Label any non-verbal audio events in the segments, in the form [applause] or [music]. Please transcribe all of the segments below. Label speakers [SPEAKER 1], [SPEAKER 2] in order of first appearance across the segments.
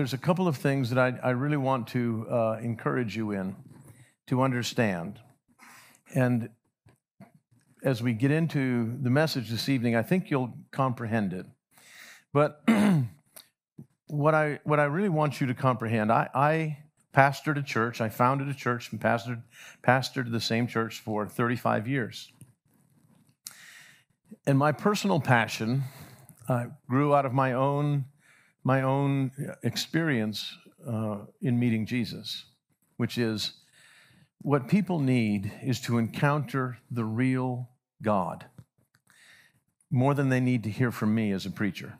[SPEAKER 1] there's a couple of things that I, I really want to uh, encourage you in to understand. And as we get into the message this evening, I think you'll comprehend it. But [clears throat] what I what I really want you to comprehend, I, I pastored a church. I founded a church and pastored pastored the same church for 35 years. And my personal passion uh, grew out of my own my own experience uh, in meeting Jesus, which is what people need is to encounter the real God more than they need to hear from me as a preacher.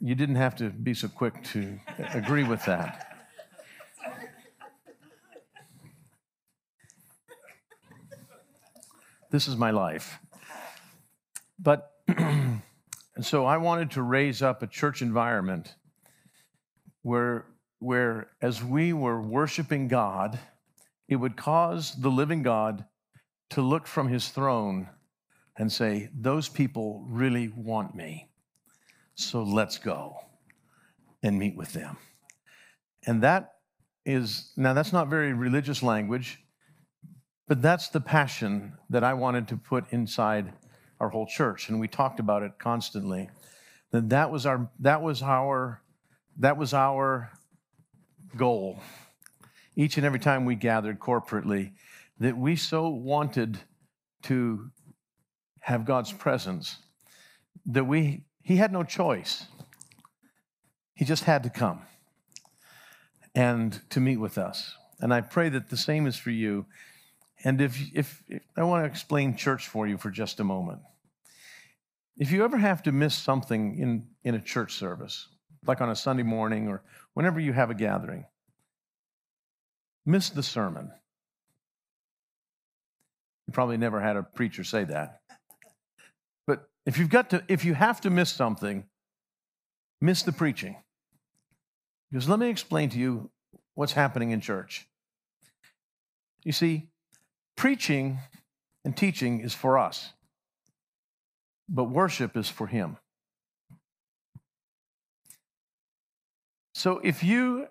[SPEAKER 1] You didn't have to be so quick to agree with that. This is my life. But [clears throat] so I wanted to raise up a church environment where, where as we were worshiping God, it would cause the living God to look from his throne and say, Those people really want me. So let's go and meet with them. And that is, now that's not very religious language, but that's the passion that I wanted to put inside our whole church. And we talked about it constantly. That that was our, that was our, that was our goal. Each and every time we gathered corporately, that we so wanted to have God's presence that we he had no choice. He just had to come and to meet with us. And I pray that the same is for you. And if, if, if I want to explain church for you for just a moment. If you ever have to miss something in, in a church service, like on a Sunday morning or whenever you have a gathering, miss the sermon. You probably never had a preacher say that. But if you've got to, if you have to miss something, miss the preaching. Because let me explain to you what's happening in church. You see, preaching and teaching is for us, but worship is for Him. So if you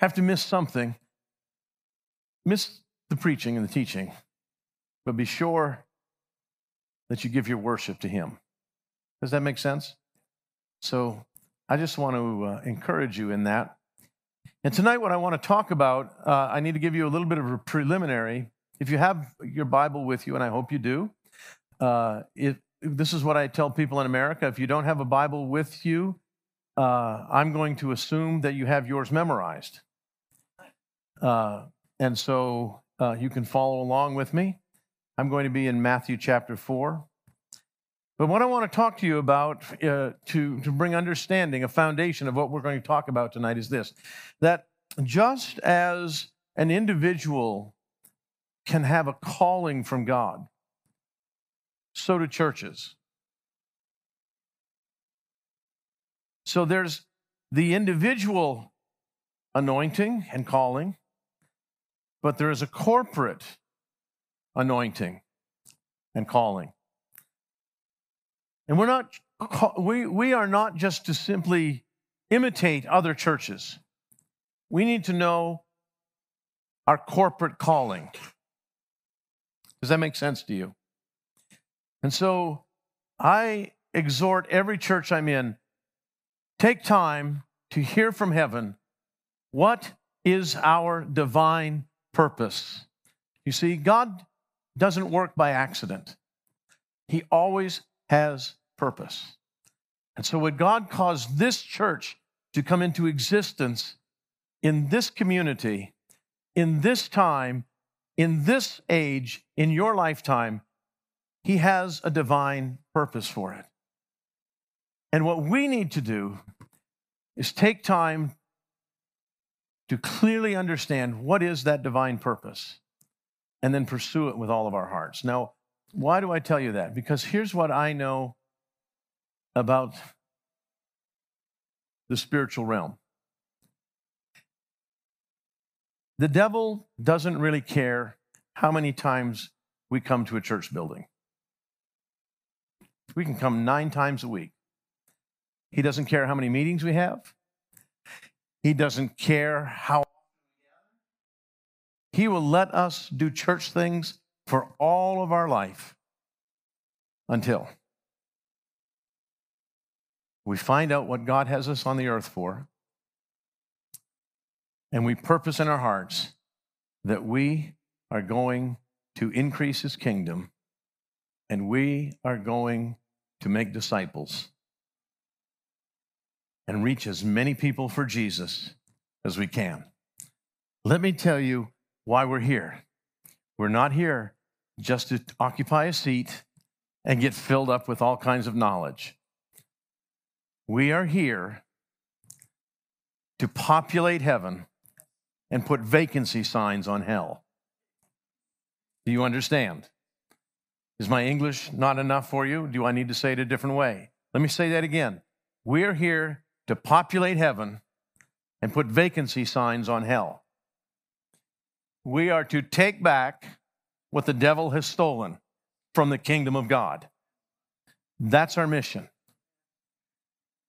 [SPEAKER 1] have to miss something, miss the preaching and the teaching, but be sure that you give your worship to Him. Does that make sense? So I just want to uh, encourage you in that. And tonight, what I want to talk about, uh, I need to give you a little bit of a preliminary. If you have your Bible with you, and I hope you do, uh, if, this is what I tell people in America. If you don't have a Bible with you, uh, I'm going to assume that you have yours memorized. Uh, and so uh, you can follow along with me. I'm going to be in Matthew chapter 4. But what I want to talk to you about uh, to, to bring understanding, a foundation of what we're going to talk about tonight is this that just as an individual can have a calling from God, so do churches. So there's the individual anointing and calling, but there is a corporate anointing and calling. And we're not, we, we are not just to simply imitate other churches. We need to know our corporate calling. Does that make sense to you? And so I exhort every church I'm in take time to hear from heaven what is our divine purpose. You see, God doesn't work by accident, He always has purpose. And so, would God cause this church to come into existence in this community, in this time, in this age, in your lifetime, He has a divine purpose for it. And what we need to do is take time to clearly understand what is that divine purpose and then pursue it with all of our hearts. Now, why do I tell you that? Because here's what I know about the spiritual realm the devil doesn't really care how many times we come to a church building. We can come nine times a week. He doesn't care how many meetings we have. He doesn't care how. He will let us do church things for all of our life until we find out what God has us on the earth for, and we purpose in our hearts that we are going to increase His kingdom and we are going to make disciples and reach as many people for Jesus as we can. Let me tell you why we're here. We're not here just to occupy a seat and get filled up with all kinds of knowledge. We are here to populate heaven and put vacancy signs on hell. Do you understand? Is my English not enough for you? Do I need to say it a different way? Let me say that again. We're here to populate heaven and put vacancy signs on hell. We are to take back what the devil has stolen from the kingdom of God. That's our mission.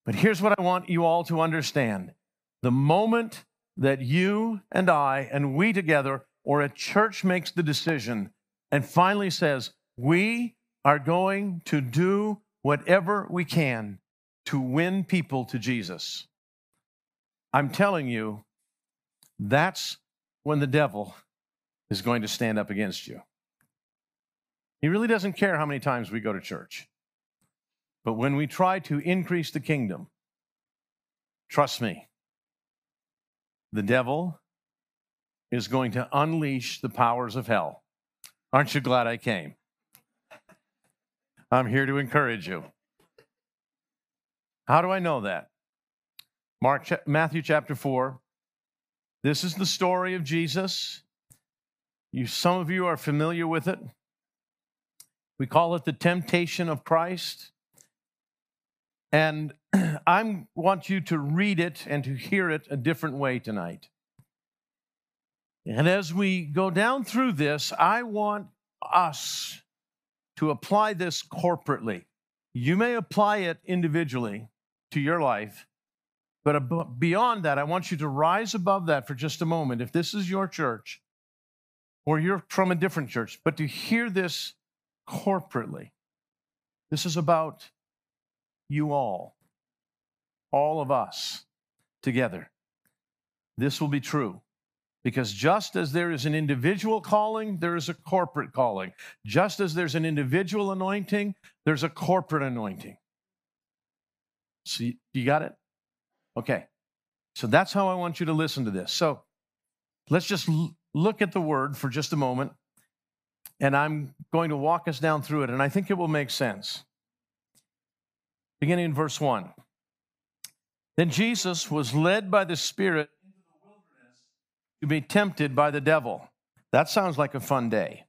[SPEAKER 1] But here's what I want you all to understand the moment that you and I and we together or a church makes the decision and finally says, we are going to do whatever we can to win people to Jesus. I'm telling you, that's when the devil is going to stand up against you. He really doesn't care how many times we go to church. But when we try to increase the kingdom, trust me, the devil is going to unleash the powers of hell. Aren't you glad I came? I'm here to encourage you. How do I know that? Mark Matthew chapter 4. This is the story of Jesus. You some of you are familiar with it. We call it the temptation of Christ. And [clears throat] I want you to read it and to hear it a different way tonight. And as we go down through this, I want us to apply this corporately. You may apply it individually to your life, but beyond that, I want you to rise above that for just a moment. If this is your church, or you're from a different church, but to hear this corporately. This is about you all, all of us together. This will be true. Because just as there is an individual calling, there is a corporate calling. Just as there's an individual anointing, there's a corporate anointing. See, you got it? Okay. So that's how I want you to listen to this. So let's just look at the word for just a moment, and I'm going to walk us down through it, and I think it will make sense. Beginning in verse 1. Then Jesus was led by the Spirit into the wilderness to be tempted by the devil. That sounds like a fun day.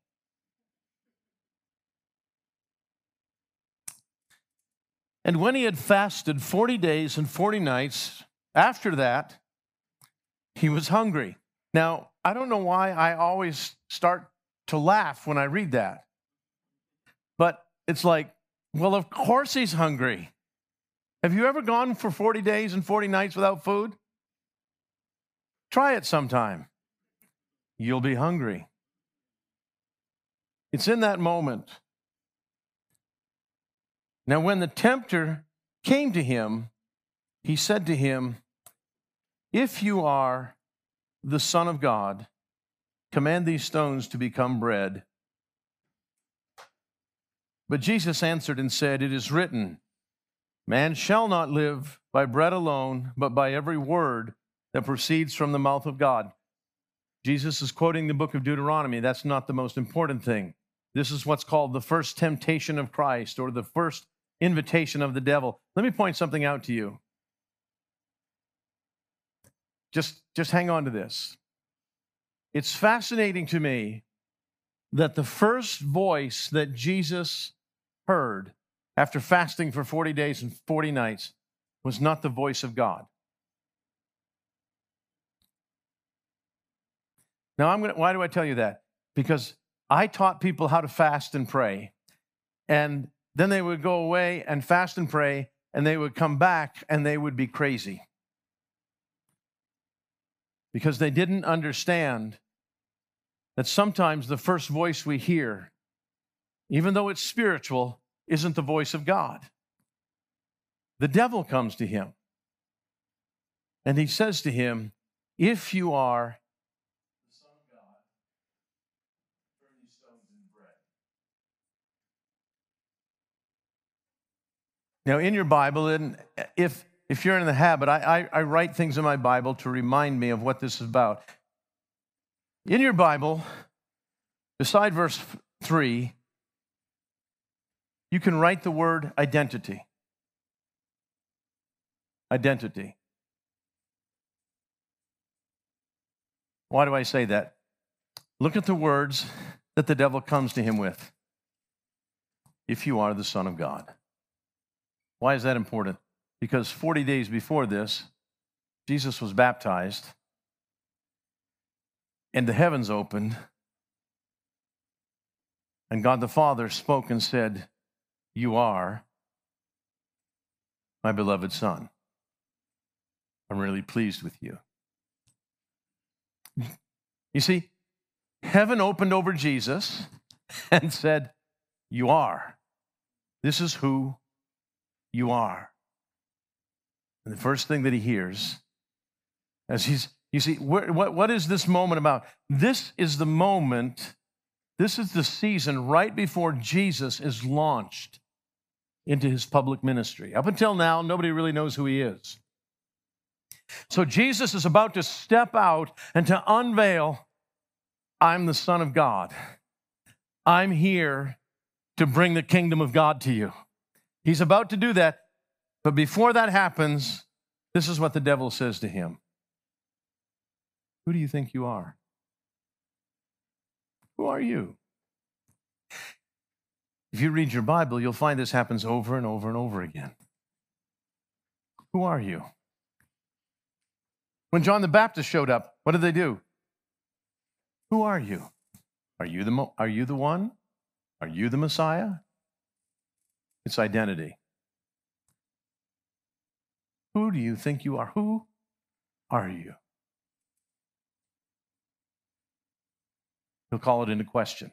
[SPEAKER 1] And when he had fasted 40 days and 40 nights, after that, he was hungry. Now, I don't know why I always start to laugh when I read that. But it's like, well, of course he's hungry. Have you ever gone for 40 days and 40 nights without food? Try it sometime. You'll be hungry. It's in that moment. Now, when the tempter came to him, he said to him, If you are the Son of God, command these stones to become bread. But Jesus answered and said, It is written, Man shall not live by bread alone, but by every word that proceeds from the mouth of God. Jesus is quoting the book of Deuteronomy. That's not the most important thing. This is what's called the first temptation of Christ or the first invitation of the devil. Let me point something out to you. Just, just hang on to this. It's fascinating to me that the first voice that Jesus heard after fasting for 40 days and 40 nights was not the voice of God. Now, I'm going to, why do I tell you that? Because I taught people how to fast and pray. And then they would go away and fast and pray, and they would come back and they would be crazy. because they didn't understand that sometimes the first voice we hear, even though it's spiritual, isn't the voice of God. The devil comes to him and he says to him, If you are the Son of God, turn these stones into bread. Now, in your Bible, and if if you're in the habit, I, I, I write things in my Bible to remind me of what this is about. In your Bible, beside verse 3, you can write the word identity. Identity. Why do I say that? Look at the words that the devil comes to him with. If you are the Son of God. Why is that important? Because 40 days before this, Jesus was baptized and the heavens opened, and God the Father spoke and said, You are my beloved Son. I'm really pleased with you. You see, heaven opened over Jesus [laughs] and said, You are. This is who you are. And the first thing that he hears as he's, you see, what, what is this moment about? This is the moment, this is the season right before Jesus is launched into his public ministry. Up until now, nobody really knows who he is. So Jesus is about to step out and to unveil I'm the Son of God. I'm here to bring the kingdom of God to you. He's about to do that. But before that happens, this is what the devil says to him Who do you think you are? Who are you? If you read your Bible, you'll find this happens over and over and over again. Who are you? When John the Baptist showed up, what did they do? Who are you? Are you the, are you the one? Are you the Messiah? It's identity. Who do you think you are? Who are you? He'll call it into question.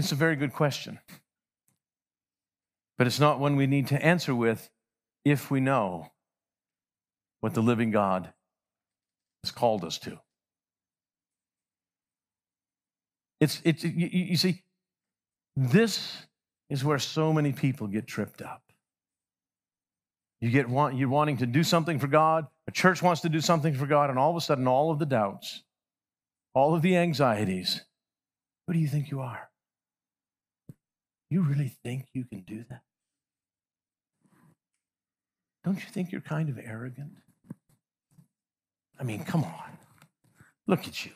[SPEAKER 1] And it's a very good question. But it's not one we need to answer with if we know what the living God has called us to. It's, it's you, you see, this is where so many people get tripped up. You get want, you're wanting to do something for God, a church wants to do something for God, and all of a sudden, all of the doubts, all of the anxieties, who do you think you are? You really think you can do that? Don't you think you're kind of arrogant? I mean, come on. Look at you.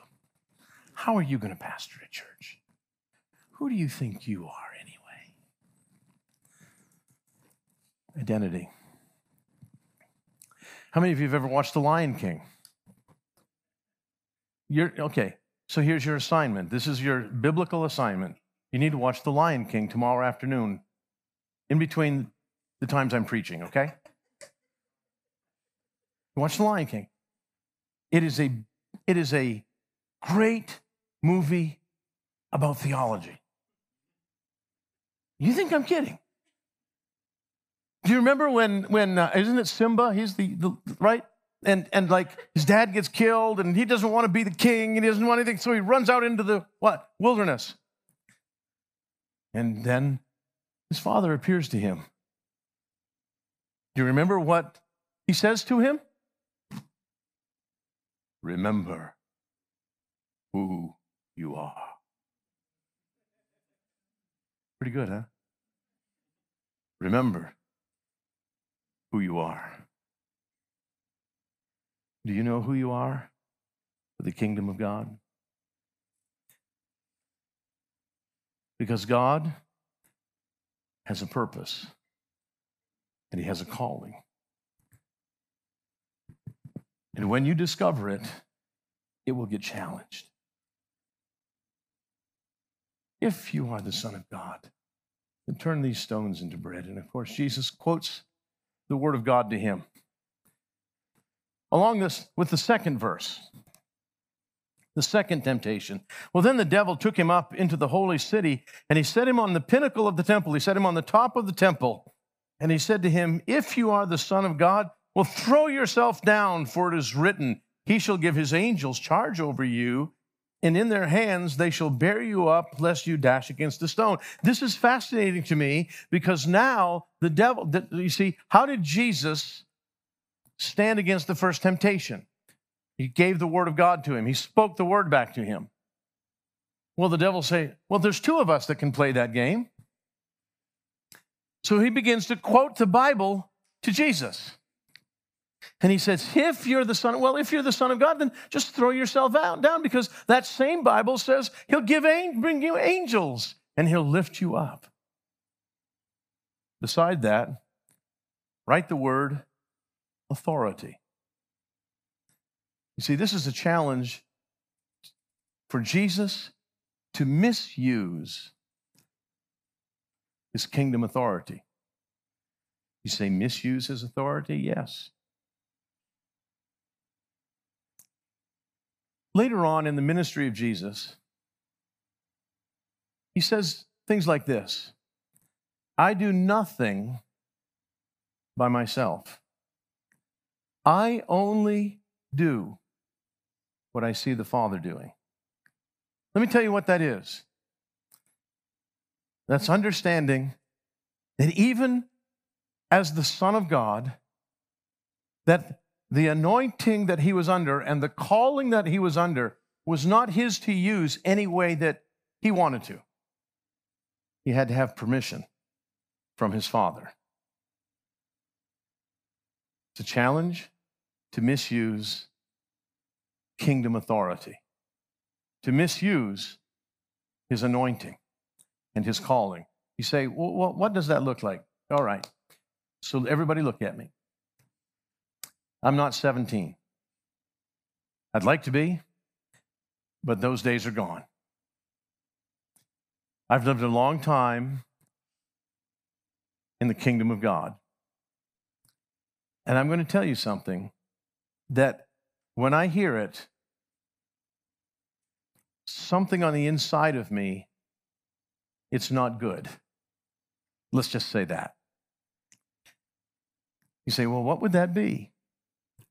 [SPEAKER 1] How are you going to pastor a church? Who do you think you are anyway? Identity. How many of you have ever watched The Lion King? You're okay. So here's your assignment. This is your biblical assignment. You need to watch The Lion King tomorrow afternoon in between the times I'm preaching, okay? Watch The Lion King. It is a, it is a great movie about theology. You think I'm kidding? Do you remember when, when uh, isn't it Simba? He's the, the, right? And, and like his dad gets killed and he doesn't want to be the king and he doesn't want anything. So he runs out into the what? Wilderness. And then his father appears to him. Do you remember what he says to him? Remember who you are. Pretty good, huh? Remember who you are. Do you know who you are for the kingdom of God? Because God has a purpose and He has a calling. And when you discover it, it will get challenged. If you are the Son of God, then turn these stones into bread. And of course, Jesus quotes the Word of God to him. along this with the second verse. The second temptation. Well, then the devil took him up into the holy city and he set him on the pinnacle of the temple. He set him on the top of the temple. And he said to him, If you are the Son of God, well, throw yourself down, for it is written, He shall give His angels charge over you, and in their hands they shall bear you up, lest you dash against a stone. This is fascinating to me because now the devil, you see, how did Jesus stand against the first temptation? He gave the word of God to him, he spoke the word back to him. Well, the devil say, Well, there's two of us that can play that game. So he begins to quote the Bible to Jesus. And he says, if you're the son, well, if you're the son of God, then just throw yourself out down because that same Bible says he'll give bring you angels and he'll lift you up. Beside that, write the word authority. You see, this is a challenge for Jesus to misuse his kingdom authority. You say misuse his authority? Yes. Later on in the ministry of Jesus, he says things like this I do nothing by myself. I only do what I see the Father doing. Let me tell you what that is. That's understanding that even as the Son of God, that the anointing that he was under and the calling that he was under was not his to use any way that he wanted to. He had to have permission from his father. It's a challenge to misuse kingdom authority, to misuse his anointing and his calling. You say, well, what does that look like? All right. So everybody look at me. I'm not 17. I'd like to be, but those days are gone. I've lived a long time in the kingdom of God. And I'm going to tell you something that when I hear it, something on the inside of me, it's not good. Let's just say that. You say, well, what would that be?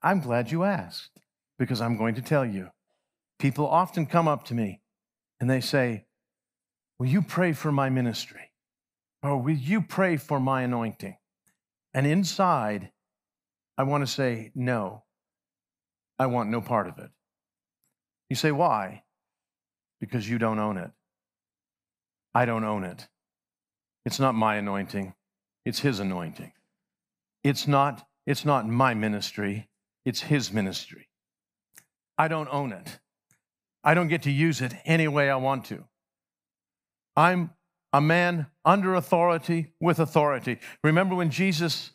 [SPEAKER 1] I'm glad you asked because I'm going to tell you. People often come up to me and they say, Will you pray for my ministry? Or will you pray for my anointing? And inside, I want to say, No, I want no part of it. You say, Why? Because you don't own it. I don't own it. It's not my anointing, it's His anointing. It's not, it's not my ministry, it's His ministry. I don't own it. I don't get to use it any way I want to. I'm a man under authority with authority. Remember when Jesus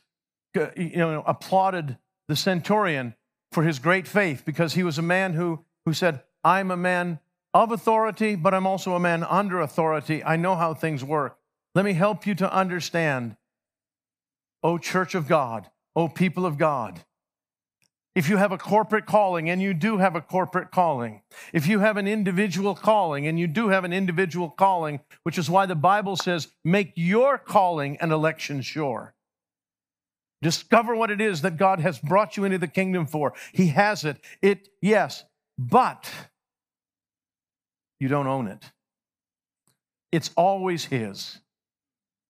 [SPEAKER 1] uh, you know, applauded the centurion for his great faith because he was a man who, who said, I'm a man of authority, but I'm also a man under authority. I know how things work. Let me help you to understand, O church of God, O people of God, if you have a corporate calling, and you do have a corporate calling, if you have an individual calling, and you do have an individual calling, which is why the Bible says, make your calling and election sure. Discover what it is that God has brought you into the kingdom for. He has it. It, yes, but you don't own it. It's always His,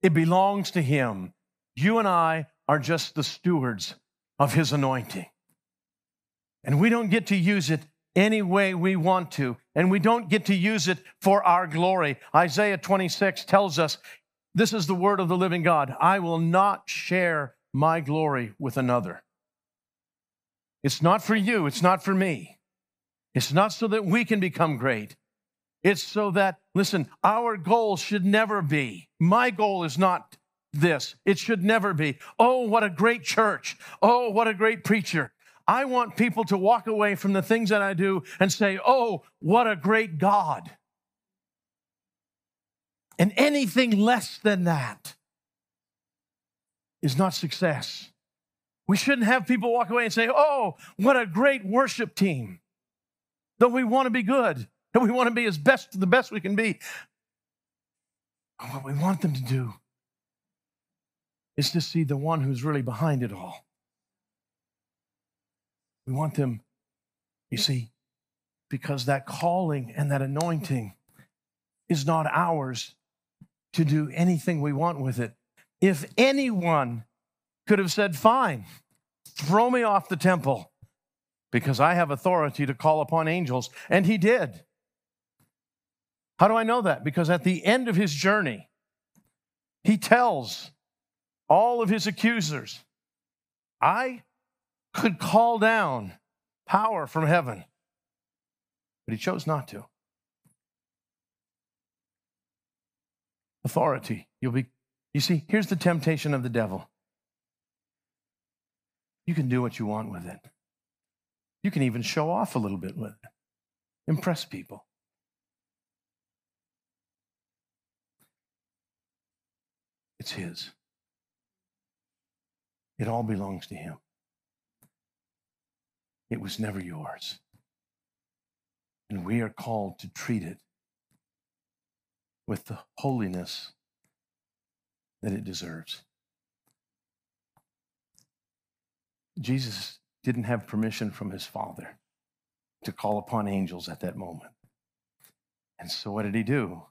[SPEAKER 1] it belongs to Him. You and I are just the stewards of His anointing. And we don't get to use it any way we want to, and we don't get to use it for our glory. Isaiah 26 tells us this is the word of the living God I will not share my glory with another. It's not for you, it's not for me. It's not so that we can become great. It's so that, listen, our goal should never be, my goal is not this. It should never be, oh, what a great church. Oh, what a great preacher. I want people to walk away from the things that I do and say, oh, what a great God. And anything less than that is not success. We shouldn't have people walk away and say, Oh, what a great worship team. Though we want to be good, [laughs] and we want to be as best the best we can be. What we want them to do is to see the one who's really behind it all. We want them, you see, because that calling and that anointing is not ours to do anything we want with it. If anyone could have said, Fine, throw me off the temple because I have authority to call upon angels, and he did. How do I know that? Because at the end of his journey, he tells all of his accusers, I could call down power from heaven, but he chose not to. Authority. You'll be, you see, here's the temptation of the devil. You can do what you want with it. You can even show off a little bit with it, impress people. It's His. It all belongs to Him. It was never yours. And we are called to treat it with the holiness that it deserves. Jesus didn't have permission from his Father to call upon angels at that moment. And so, what did he do?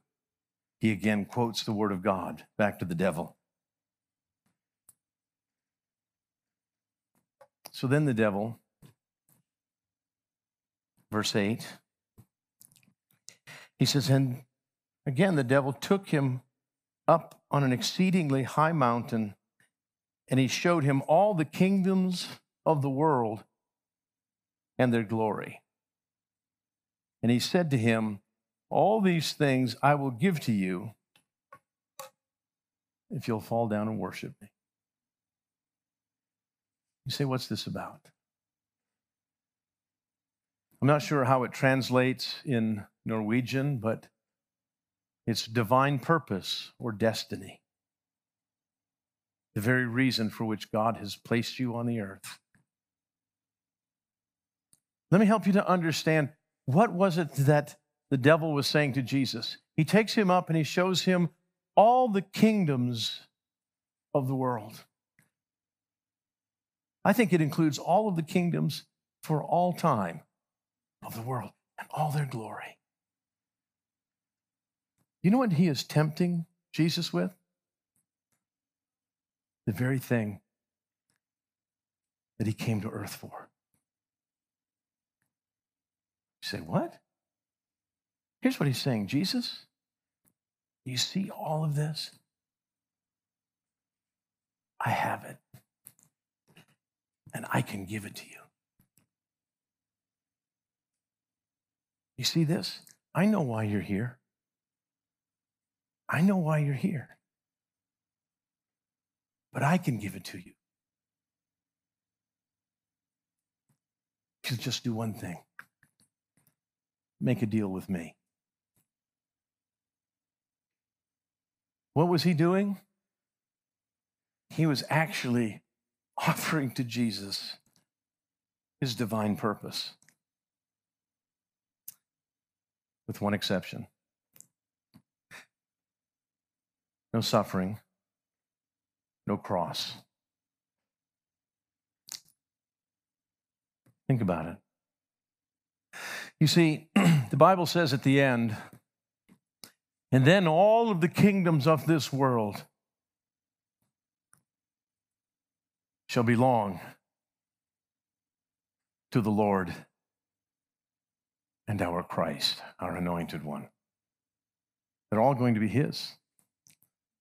[SPEAKER 1] He again quotes the word of God back to the devil. So then the devil verse 8. He says, And again, the devil took him up on an exceedingly high mountain, and he showed him all the kingdoms of the world and their glory. And he said to him, All these things I will give to you if you'll fall down and worship me. You say, What's this about? I'm not sure how it translates in Norwegian, but it's divine purpose or destiny. The very reason for which God has placed you on the earth. Let me help you to understand what was it that the devil was saying to Jesus. He takes him up and he shows him all the kingdoms of the world. I think it includes all of the kingdoms for all time of the world and all their glory. You know what he is tempting Jesus with? The very thing that he came to earth for. You say, What? Here's what he's saying Jesus, you see all of this? I have it, and I can give it to you. You see this? I know why you're here. I know why you're here. But I can give it to you. You just do one thing make a deal with me. What was he doing? He was actually [laughs] offering to Jesus his divine purpose with one exception no suffering, no cross. Think about it. You see, [clears throat] the Bible says at the end, and then all of the kingdoms of this world shall belong to the Lord and our Christ, our anointed one. They're all going to be His.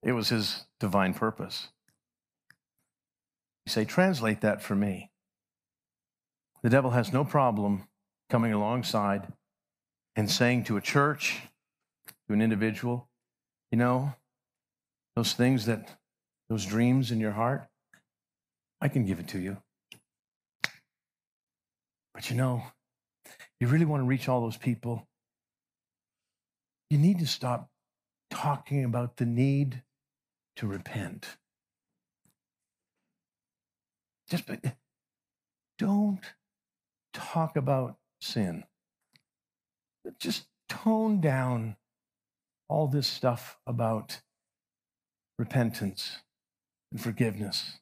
[SPEAKER 1] It was His divine purpose. You say, translate that for me. The devil has no problem coming alongside and saying to a church, to an individual, you know, those things that, those dreams in your heart, I can give it to you. But you know, you really want to reach all those people, you need to stop talking about the need to repent. just don't talk about sin. Just tone down all this stuff about repentance and forgiveness.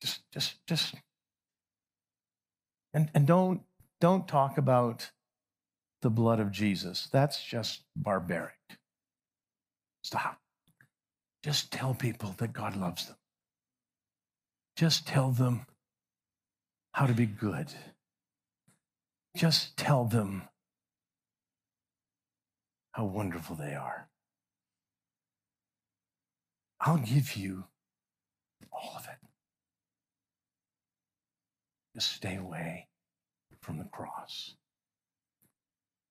[SPEAKER 1] Just, just, just, and, and don't, don't talk about the blood of Jesus. That's just barbaric. Stop. Just tell people that God loves them. Just tell them how to be good. Just tell them how wonderful they are. I'll give you all of it. Just stay away from the cross.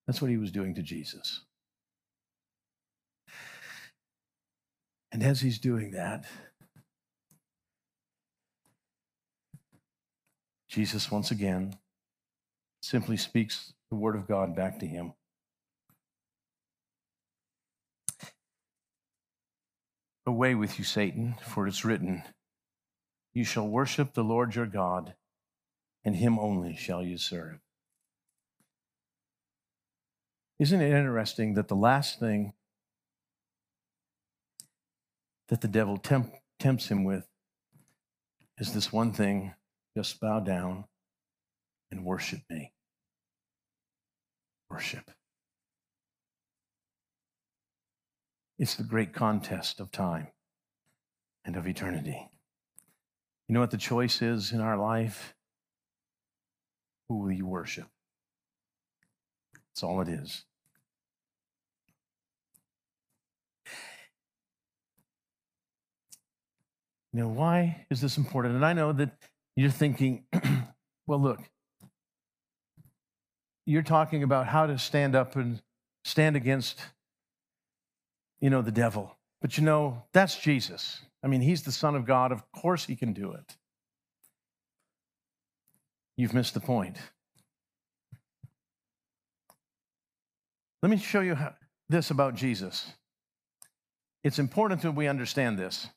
[SPEAKER 1] That's what he was doing to Jesus. And as he's doing that, Jesus once again simply speaks the word of God back to him. Away with you, Satan, for it's written, You shall worship the Lord your God, and him only shall you serve. Isn't it interesting that the last thing that the devil temp- tempts him with is this one thing just bow down and worship me. Worship. It's the great contest of time and of eternity. You know what the choice is in our life? Who will you worship? That's all it is. Now, why is this important? And I know that you're thinking, [clears throat] well, look, you're talking about how to stand up and stand against, you know, the devil. But you know, that's Jesus. I mean, he's the Son of God. Of course, he can do it. You've missed the point. Let me show you how, this about Jesus. It's important that we understand this.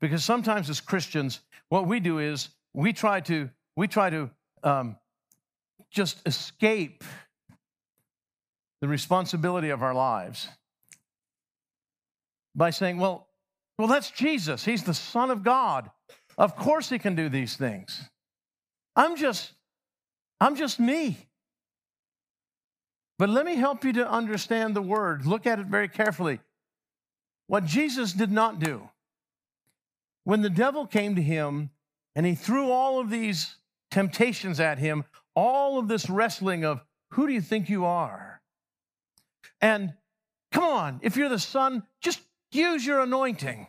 [SPEAKER 1] Because sometimes as Christians, what we do is we try to, we try to um, just escape the responsibility of our lives by saying, well, well, that's Jesus. He's the Son of God. Of course he can do these things. I'm just, I'm just me. But let me help you to understand the word. Look at it very carefully. What Jesus did not do when the devil came to him and he threw all of these temptations at him, all of this wrestling of who do you think you are? And come on, if you're the son, use your anointing.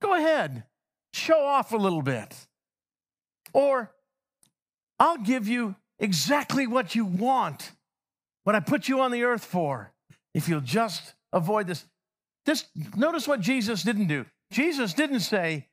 [SPEAKER 1] Go ahead, show off a little bit. Or I'll give you exactly what you want, what I put you on the earth for, if you'll just avoid this. This notice what Jesus didn't do. Jesus didn't say,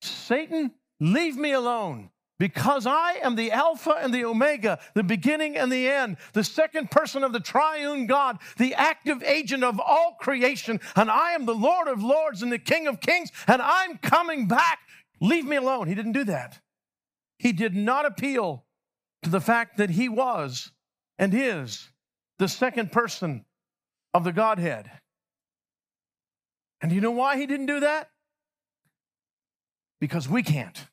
[SPEAKER 1] Satan, leave me alone because I am the Alpha and the Omega, the beginning and the end, the second person of the triune God, the active agent of all creation, and I am the Lord of lords and the King of kings, and I'm coming back. Leave me alone. He didn't do that. He did not appeal to the fact that he was and is the second person of the Godhead. And do you know why he didn't do that? Because we can't.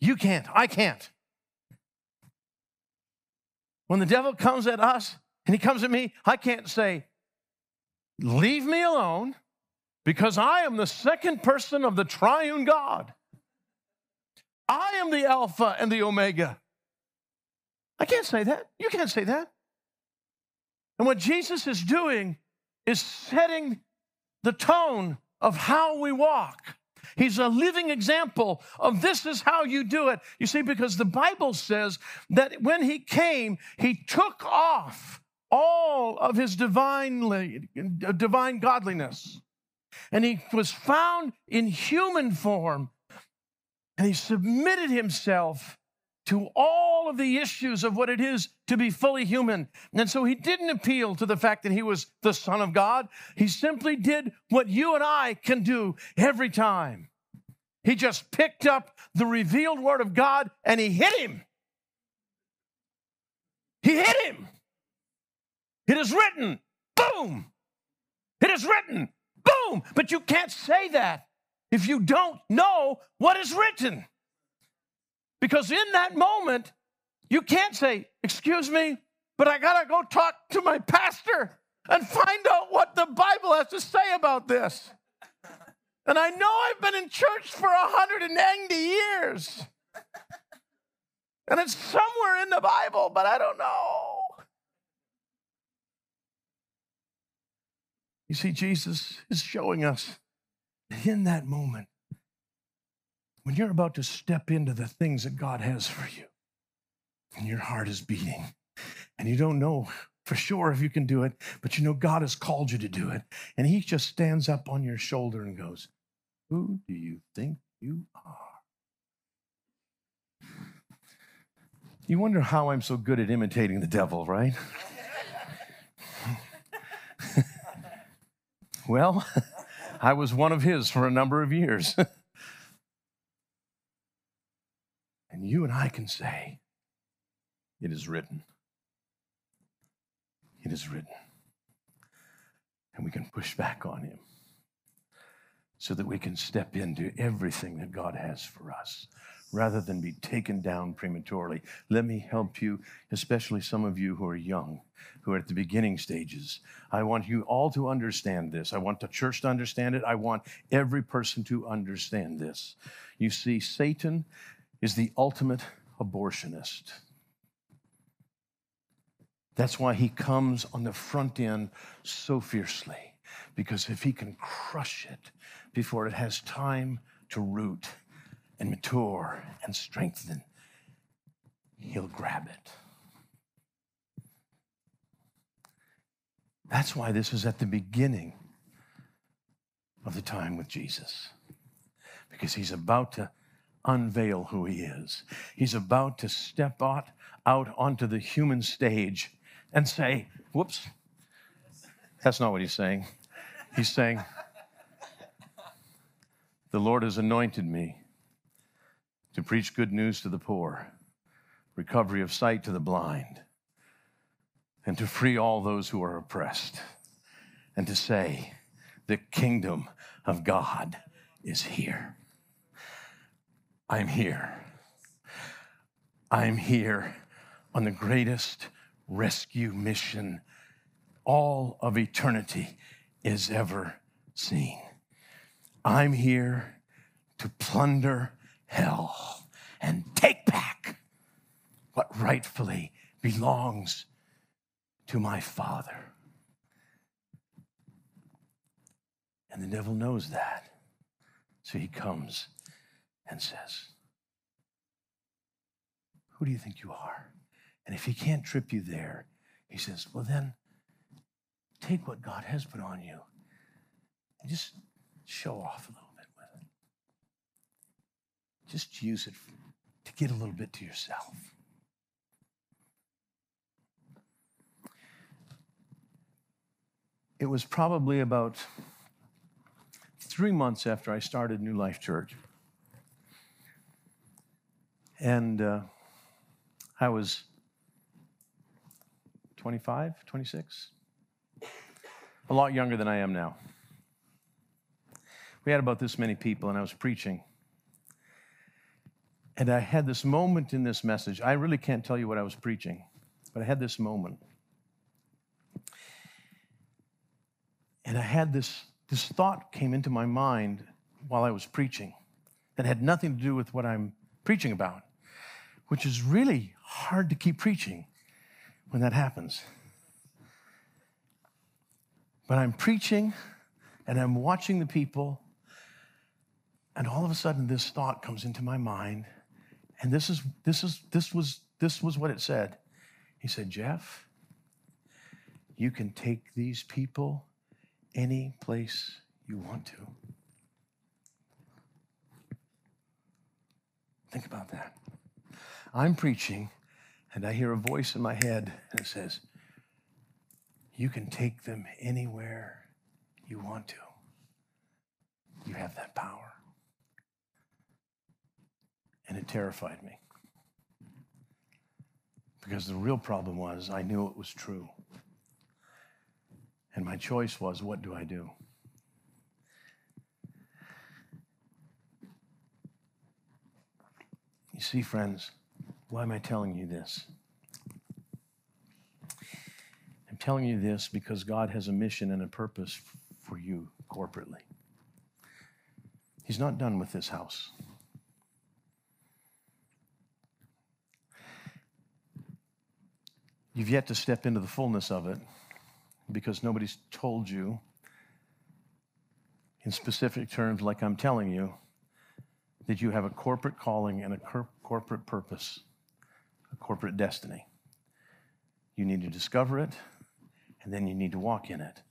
[SPEAKER 1] You can't. I can't. When the devil comes at us and he comes at me, I can't say, Leave me alone because I am the second person of the triune God. I am the Alpha and the Omega. I can't say that. You can't say that. And what Jesus is doing is setting the tone of how we walk. He's a living example of this is how you do it. You see, because the Bible says that when he came, he took off all of his divine, divine godliness. And he was found in human form. And he submitted himself to all of the issues of what it is to be fully human. And so he didn't appeal to the fact that he was the Son of God. He simply did what you and I can do every time. He just picked up the revealed word of God and he hit him. He hit him. It is written. Boom. It is written. Boom. But you can't say that if you don't know what is written. Because in that moment, you can't say, Excuse me, but I got to go talk to my pastor and find out what the Bible has to say about this. And I know I've been in church for 190 years. And it's somewhere in the Bible, but I don't know. You see, Jesus is showing us in that moment, when you're about to step into the things that God has for you, and your heart is beating, and you don't know for sure if you can do it, but you know God has called you to do it, and He just stands up on your shoulder and goes, Who do you think you are? You wonder how I'm so good at imitating the devil, right? [laughs] well, [laughs] I was one of his for a number of years. [laughs] and you and I can say, It is written. It is written. And we can push back on him so that we can step into everything that God has for us rather than be taken down prematurely. Let me help you, especially some of you who are young, who are at the beginning stages. I want you all to understand this. I want the church to understand it. I want every person to understand this. You see, Satan is the ultimate abortionist. That's why he comes on the front end so fiercely, because if he can crush it before it has time to root, and mature and strengthen, He'll grab it. That's why this is at the beginning of the time with Jesus, because He's about to unveil who He is. He's about to step out, out onto the human stage and say, Whoops, that's not what He's saying. He's saying, The Lord has anointed me to preach good news to the poor, recovery of sight to the blind, and to free all those who are oppressed, and to say, the kingdom of God is here. I'm here. I'm here on the greatest rescue mission all of eternity is ever seen. I'm here to plunder hell and take back what rightfully belongs to my Father. And the devil knows that. So he comes and says, Who do you think you are? And if he can't trip you there, he says, Well, then take what God has put on you and just show off a little. Bit with it. Just use it to get a little bit to yourself. It was probably about three months after I started New Life Church. And uh, I was 25, 26, a lot younger than I am now. We had about this many people, and I was preaching. And I had this moment in this message. I really can't tell you what I was preaching, but I had this moment. And I had this, this thought came into my mind while I was preaching that had nothing to do with what I'm preaching about, which is really hard to keep preaching when that happens. But I'm preaching and I'm watching the people, and all of a sudden this thought comes into my mind and this is this is this was this was what it said. He said, Jeff, you can take these people any place you want to. Think about that. I'm preaching, and I hear a voice in my head, it says, You can take them anywhere you want to. You have that power. And it terrified me. Because the real problem was I knew it was true. And my choice was what do I do? You see, friends, why am I telling you this? I'm telling you this because God has a mission and a purpose for you corporately. He's not done with this house. You've yet to step into the fullness of it because nobody's told you in specific terms, like I'm telling you, that you have a corporate calling and a cor- corporate purpose, a corporate destiny. You need to discover it, and then you need to walk in it.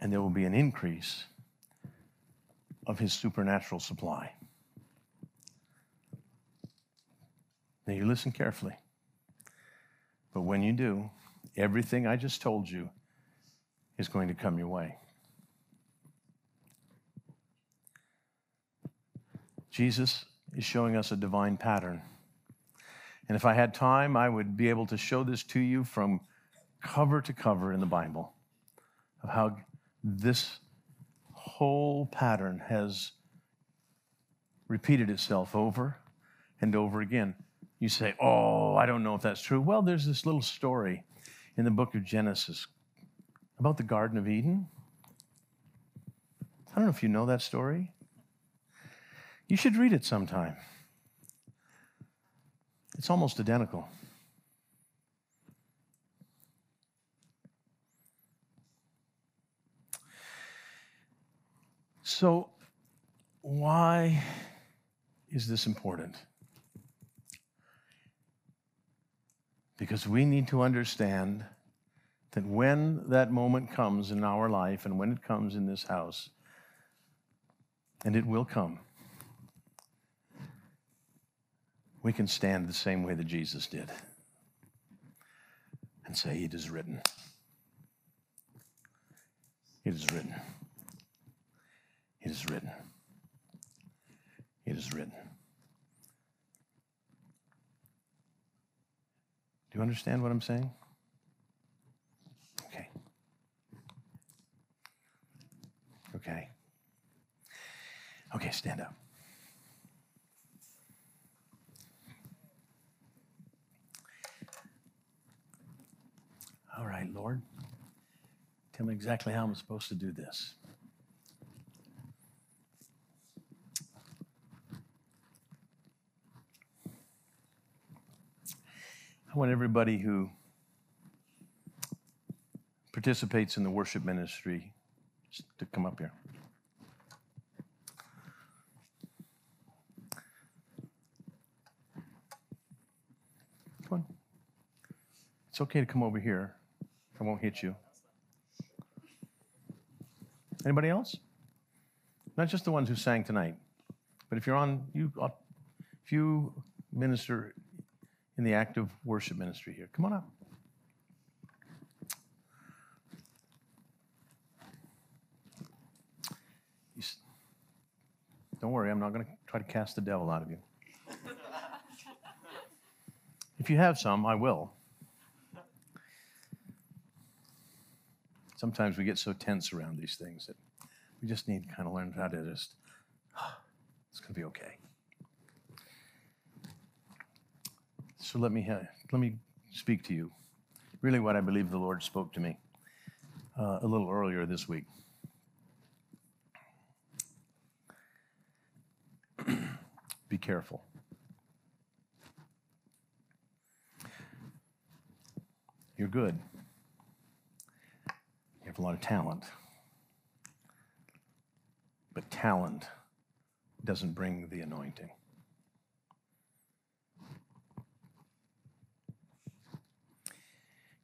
[SPEAKER 1] And there will be an increase of His supernatural supply. Now, you listen carefully. But when you do, everything I just told you is going to come your way. Jesus is showing us a divine pattern. And if I had time, I would be able to show this to you from cover to cover in the Bible of how this whole pattern has repeated itself over and over again. You say, Oh, I don't know if that's true. Well, there's this little story in the book of Genesis about the Garden of Eden. I don't know if you know that story. You should read it sometime. It's almost identical. So, why is this important? Because we need to understand that when that moment comes in our life and when it comes in this house, and it will come, we can stand the same way that Jesus did and say, It is written. It is written. It is written. It is written. Do you understand what I'm saying? Okay. Okay. Okay, stand up. All right, Lord. Tell me exactly how I'm supposed to do this. I want everybody who participates in the worship ministry to come up here. Come on. It's okay to come over here. I won't hit you. Anybody else? Not just the ones who sang tonight, but if you're on, you, uh, if you minister in the active worship ministry here, come on up. Don't worry, I'm not going to try to cast the devil out of you. [laughs] if you have some, I will. Sometimes we get so tense around these things that we just need to kind of learn how to just, [sighs] it's going to be okay. So let me, uh, let me speak to you. Really, what I believe the Lord spoke to me uh, a little earlier this week. [clears throat] Be careful. You're good. Have a lot of talent. But talent doesn't bring the anointing.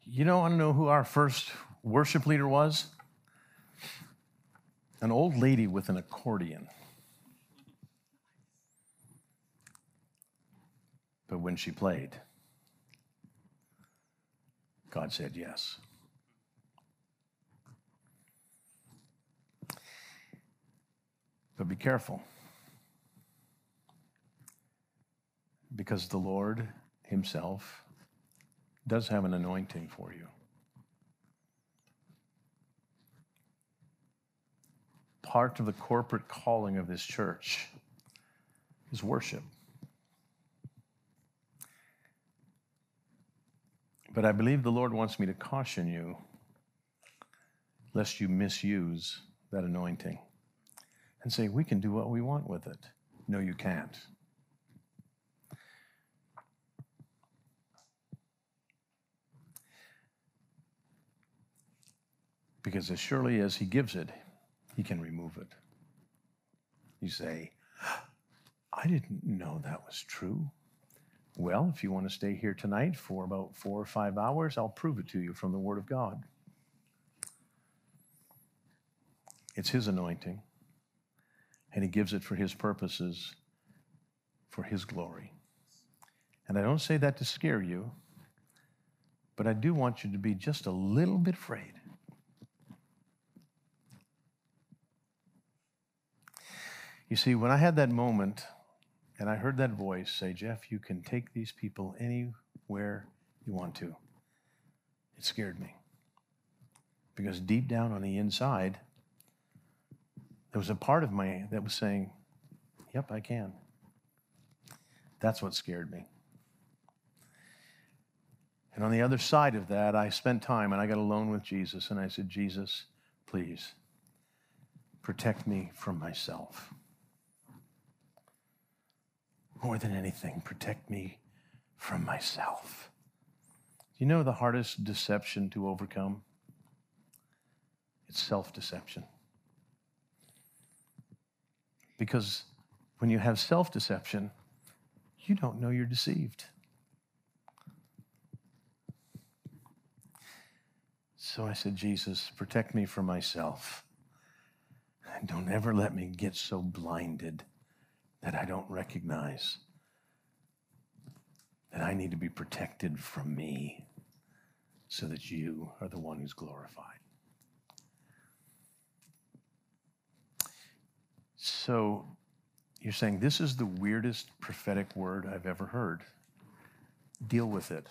[SPEAKER 1] You don't want to know who our first worship leader was? An old lady with an accordion. But when she played, God said yes. But be careful. Because the Lord Himself does have an anointing for you. Part of the corporate calling of this church is worship. But I believe the Lord wants me to caution you lest you misuse that anointing and say, we can do what we want with it. No, you can't. Because as surely as He gives it, He can remove it. You say, I didn't know that was true. Well, if you want to stay here tonight for about four or five hours, I'll prove it to you from the Word of God. It's His anointing, and He gives it for His purposes, for His glory. And I don't say that to scare you, but I do want you to be just a little bit afraid. You see, when I had that moment and I heard that voice say, Jeff, you can take these people anywhere you want to, it scared me. Because deep down on the inside, there was a part of me that was saying, Yep, I can. That's what scared me. And on the other side of that, I spent time and I got alone with Jesus and I said, Jesus, please protect me from myself. More than anything, protect me from myself. You know the hardest deception to overcome? It's self deception. Because when you have self deception, you don't know you're deceived. So I said, Jesus, protect me from myself. And don't ever let me get so blinded that I don't recognize that I need to be protected from me so that you are the one who's glorified. So you're saying, This is the weirdest prophetic word I've ever heard. Deal with it.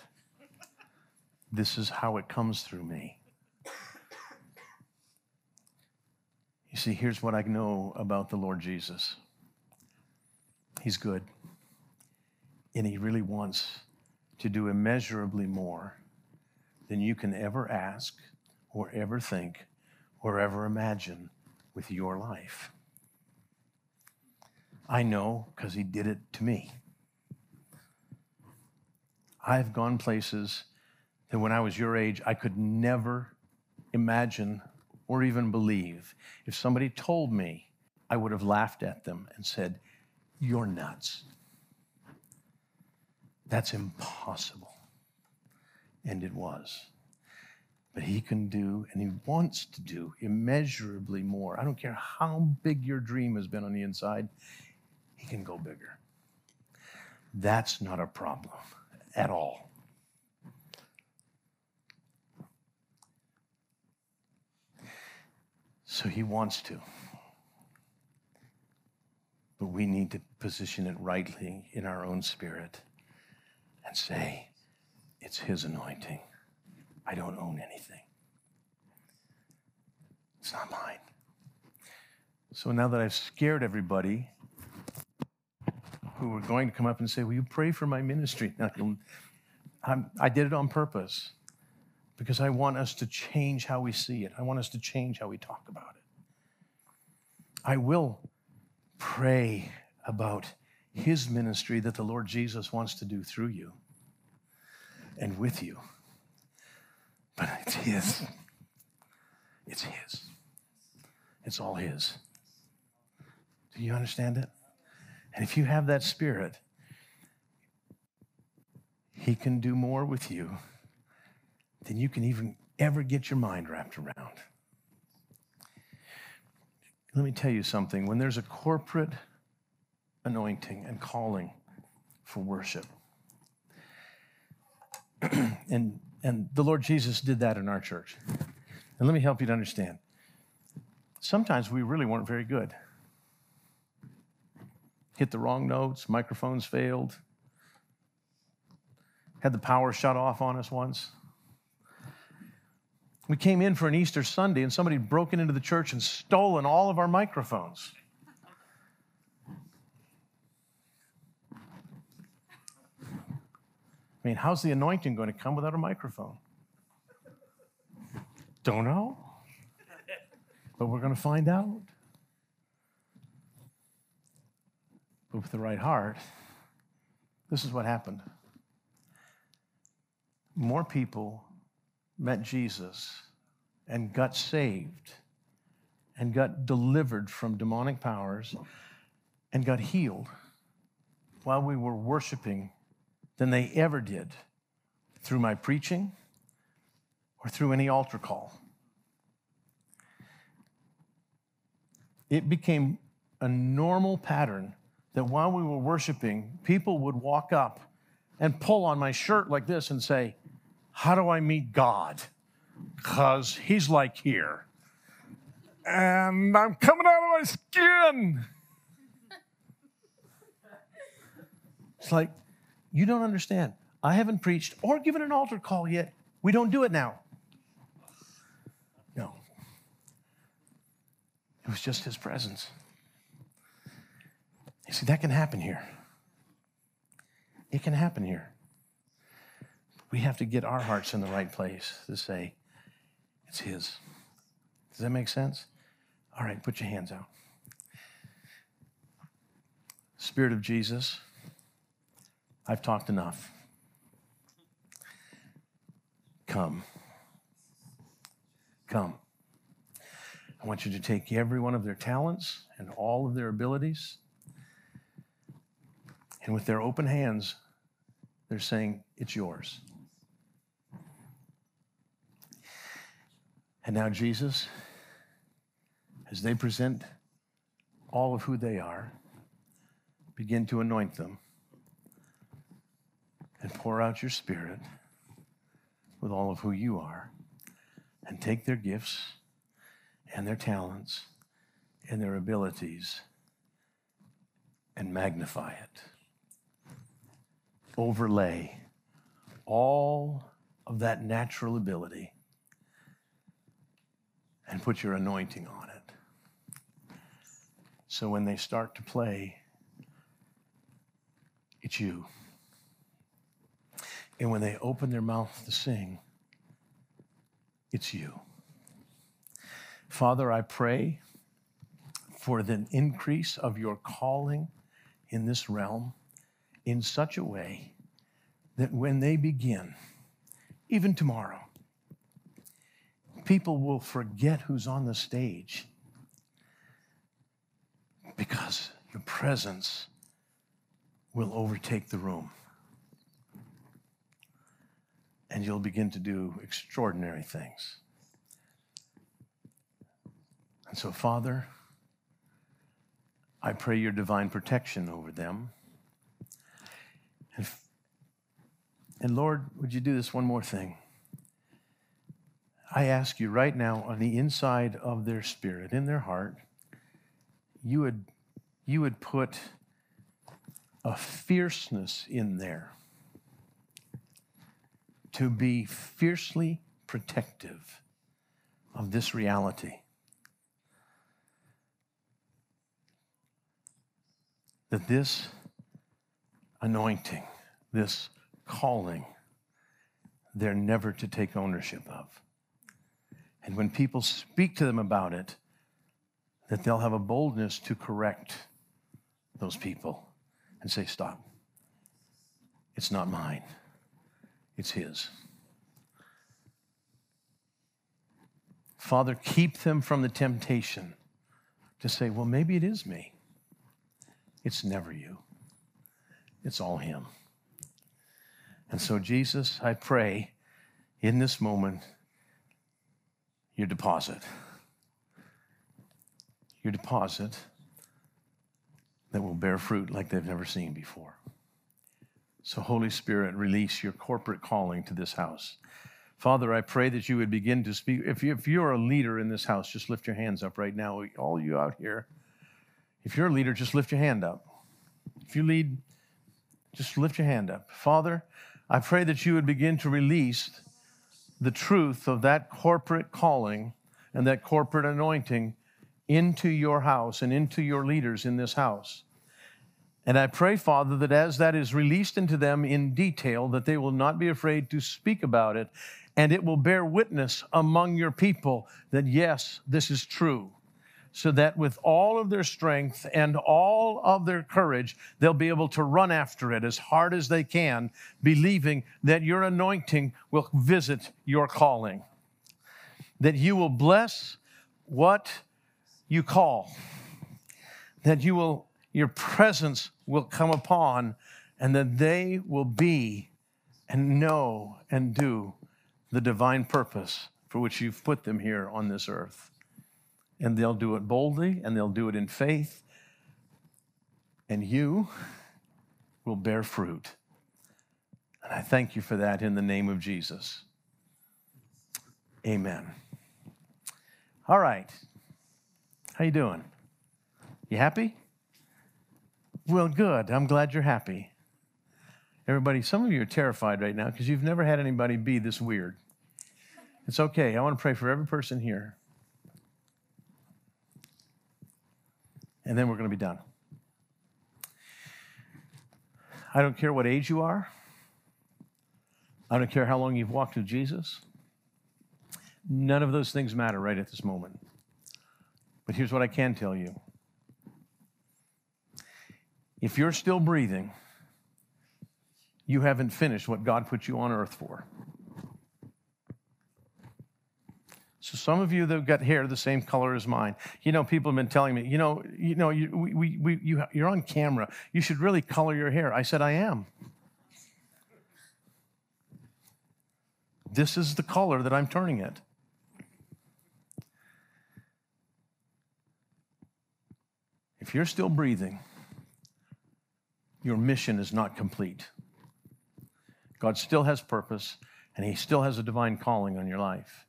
[SPEAKER 1] This is how it comes through me. You see, here's what I know about the Lord Jesus He's good, and He really wants to do immeasurably more than you can ever ask or ever think or ever imagine with your life. I know because he did it to me. I've gone places that when I was your age, I could never imagine or even believe. If somebody told me, I would have laughed at them and said, You're nuts. That's impossible. And it was. But he can do, and he wants to do, immeasurably more. I don't care how big your dream has been on the inside, he can go bigger. That's not a problem at all. So he wants to. But we need to position it rightly in our own spirit and say, it's his anointing. I don't own anything. It's not mine. So now that I've scared everybody, who were going to come up and say, Will you pray for my ministry? i did it on purpose because I want us to change how we see it. I want us to change how we talk about it. I will pray about his ministry that the Lord Jesus wants to do through you and with you. But it's his. It's his. It's all his. Do you understand it? And if you have that spirit, He can do more with you than you can even ever get your mind wrapped around. Let me tell you something. When there's a corporate anointing and calling for worship, [clears throat] and, and the Lord Jesus did that in our church. And let me help you to understand. Sometimes we really weren't very good hit the wrong notes, microphones failed, had the power shut off on us once. We came in for an Easter Sunday and somebody had broken into the church and stolen all of our microphones. I mean, how's the anointing going to come without a microphone? Don't know. But we're going to find out. But with the right heart, this is what happened. More people met Jesus and got saved and got delivered from demonic powers and got healed while we were worshiping than they ever did through my preaching or through any altar call. It became a normal pattern that while we were worshiping, people would walk up and pull on my shirt like this and say, How do I meet God? Because he's like here. And I'm coming out of my skin. [laughs] It's like, you don't understand. I haven't preached or given an altar call yet. We don't do it now. No. It was just his presence. You see, that can happen here. It can happen here. We have to get our hearts in the right place to say, it's his. Does that make sense? All right, put your hands out. Spirit of Jesus. I've talked enough. Come. Come. I want you to take every one of their talents and all of their abilities, and with their open hands, they're saying, It's yours. And now, Jesus, as they present all of who they are, begin to anoint them and pour out your spirit with all of who you are and take their gifts and their talents and their abilities and magnify it. Overlay all of that natural ability and put your anointing on it. So when they start to play, it's you. And when they open their mouth to sing, it's you. Father, I pray for the increase of your calling in this realm in such a way that when they begin, even tomorrow, people will forget who's on the stage because your presence will overtake the room and you'll begin to do extraordinary things. And so, Father, I pray your divine protection over them. And, and Lord, would you do this one more thing? I ask you right now on the inside of their spirit, in their heart, you would, you would put a fierceness in there to be fiercely protective of this reality. That this anointing, this calling, they're never to take ownership of. And when people speak to them about it, that they'll have a boldness to correct those people and say, Stop. It's not mine. It's His. Father, keep them from the temptation to say, well, maybe it is me. It's never you, it's all Him. And so, Jesus, I pray in this moment your deposit. Your deposit that will bear fruit like they've never seen before. So, Holy Spirit, release your corporate calling to this house. Father, I pray that you would begin to speak. If, you, if you're a leader in this house, just lift your hands up right now. All you out here, if you're a leader, just lift your hand up. If you lead, just lift your hand up. Father, I pray that you would begin to release the truth of that corporate calling and that corporate anointing into your house and into your leaders in this house. And I pray, Father, that as that is released into them in detail, that they will not be afraid to speak about it, and it will bear witness among your people that yes, this is true. So that with all of their strength and all of their courage, they'll be able to run after it as hard as they can, believing that your anointing will visit your calling, that you will bless what you call, that you will your presence will come upon, and that they will be and know and do the divine purpose for which you've put them here on this earth. And they'll do it boldly and they'll do it in faith, and you will bear fruit. And I thank you for that in the name of Jesus. Amen. All right. How you doing? You happy? Well, good. I'm glad you're happy. Everybody, some of you are terrified right now because you've never had anybody be this weird. It's okay. I want to pray for every person here. And then we're going to be done. I don't care what age you are. I don't care how long you've walked with Jesus. None of those things matter right at this moment. But here's what I can tell you if you're still breathing, you haven't finished what God put you on earth for. So some of you that have got hair the same color as mine, you know, people have been telling me, you know, you know, you, we, we, you, you're on camera. You should really color your hair. I said, I am. This is the color that I'm turning it. If you're still breathing, your mission is not complete. God still has purpose, and He still has a divine calling on your life.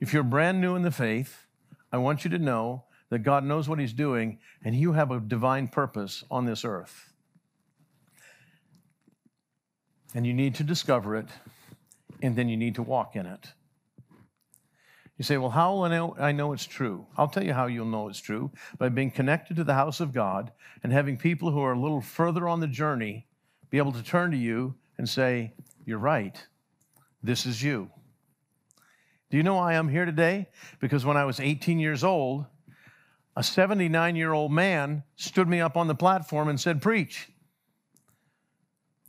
[SPEAKER 1] If you're brand new in the faith, I want you to know that God knows what He's doing, and you have a divine purpose on this earth. And you need to discover it, and then you need to walk in it. You say, Well, how will I know, I know it's true? I'll tell you how you'll know it's true by being connected to the house of God and having people who are a little further on the journey be able to turn to you and say, You're right. This is you. Do you know why I'm here today? Because when I was 18 years old, a 79 year old man stood me up on the platform and said, Preach.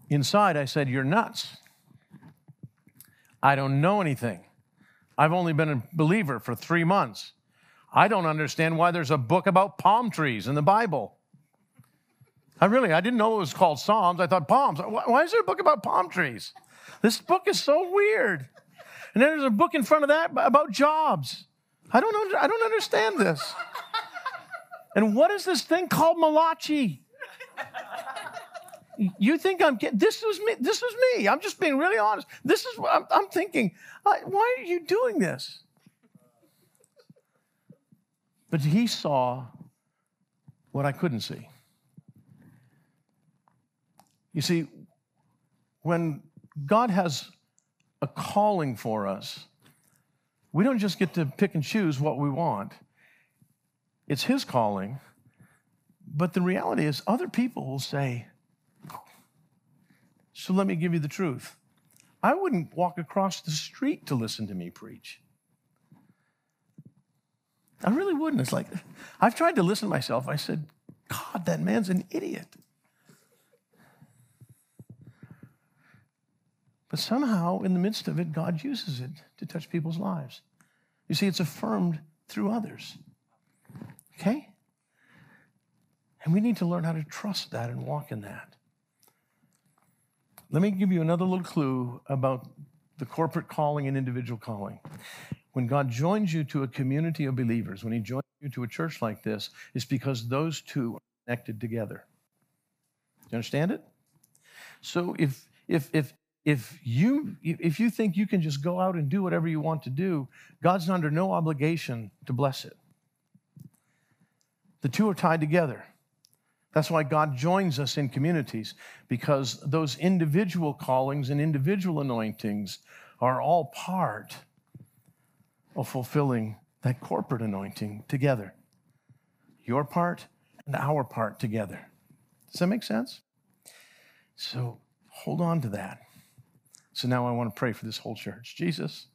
[SPEAKER 1] Inside, I said, You're nuts. I don't know anything. I've only been a believer for three months. I don't understand why there's a book about palm trees in the Bible. I really, I didn't know it was called Psalms. I thought palms. Why is there a book about palm trees? This book is so weird. And then there's a book in front of that about jobs. I don't, under, I don't understand this. And what is this thing called Malachi? you think I'm this was me this was me I'm just being really honest this is what I'm, I'm thinking why are you doing this but he saw what I couldn't see you see when God has a calling for us we don't just get to pick and choose what we want it's his calling but the reality is other people will say so let me give you the truth. I wouldn't walk across the street to listen to me preach. I really wouldn't. It's like, I've tried to listen to myself. I said, God, that man's an idiot. But somehow, in the midst of it, God uses it to touch people's lives. You see, it's affirmed through others. Okay? And we need to learn how to trust that and walk in that. Let me give you another little clue about the corporate calling and individual calling. When God joins you to a community of believers, when He joins you to a church like this, it's because those two are connected together. Do you understand it? So if if if if you if you think you can just go out and do whatever you want to do, God's under no obligation to bless it. The two are tied together. That's why God joins us in communities, because those individual callings and individual anointings are all part of fulfilling that corporate anointing together. Your part and our part together. Does that make sense? So hold on to that. So now I want to pray for this whole church. Jesus,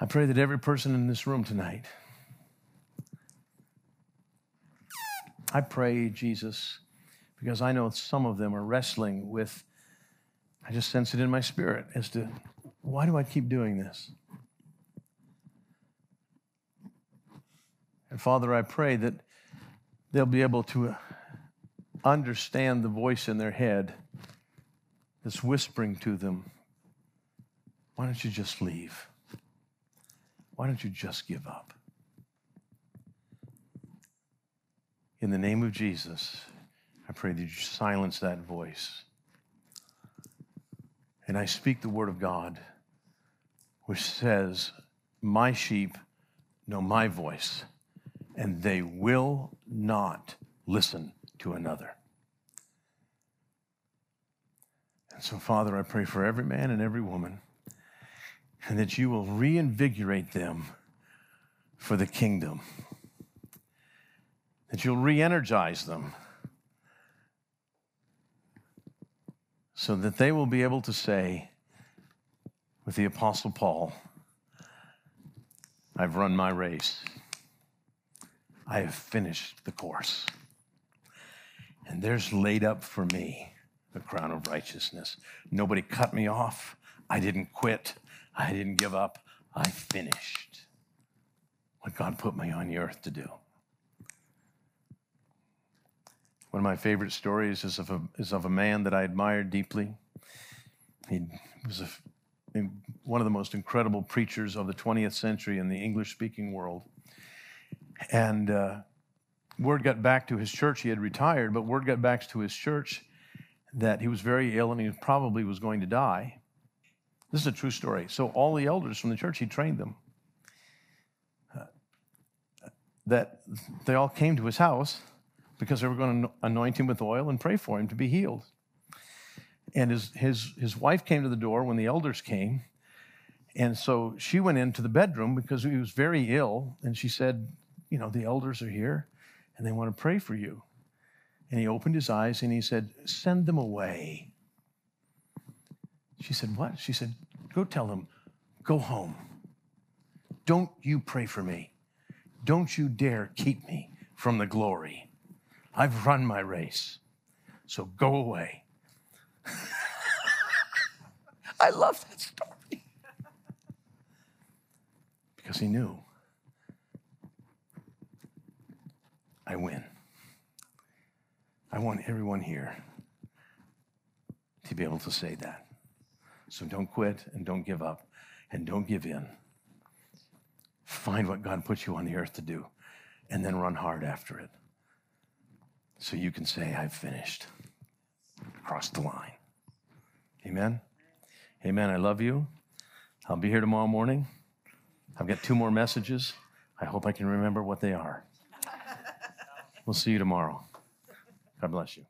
[SPEAKER 1] I pray that every person in this room tonight, I pray, Jesus, because I know some of them are wrestling with, I just sense it in my spirit as to why do I keep doing this? And Father, I pray that they'll be able to uh, understand the voice in their head that's whispering to them, why don't you just leave? Why don't you just give up? In the name of Jesus, I pray that you silence that voice. And I speak the word of God, which says, My sheep know my voice, and they will not listen to another. And so, Father, I pray for every man and every woman, and that you will reinvigorate them for the kingdom, that you'll re energize them so that they will be able to say, with the Apostle Paul, I've run my race. I have finished the course. And there's laid up for me the crown of righteousness. Nobody cut me off. I didn't quit. I didn't give up. I finished what God put me on the earth to do. One of my favorite stories is of a, is of a man that I admired deeply. He was a, one of the most incredible preachers of the 20th century in the English speaking world. And uh, word got back to his church. He had retired, but word got back to his church that he was very ill and he probably was going to die. This is a true story. So, all the elders from the church, he trained them. Uh, that they all came to his house because they were going to anoint him with oil and pray for him to be healed. And his, his, his wife came to the door when the elders came. And so she went into the bedroom because he was very ill. And she said, You know, the elders are here and they want to pray for you. And he opened his eyes and he said, Send them away. She said, What? She said, Go tell them, go home. Don't you pray for me. Don't you dare keep me from the glory. I've run my race. So go away. [laughs] I love that story. because he knew I win. I want everyone here to be able to say that. So don't quit and don't give up and don't give in. Find what God put you on the earth to do and then run hard after it. So you can say, I've finished. Cross the line. Amen. Amen. I love you. I'll be here tomorrow morning. I've got two more messages. I hope I can remember what they are. We'll see you tomorrow. God bless you.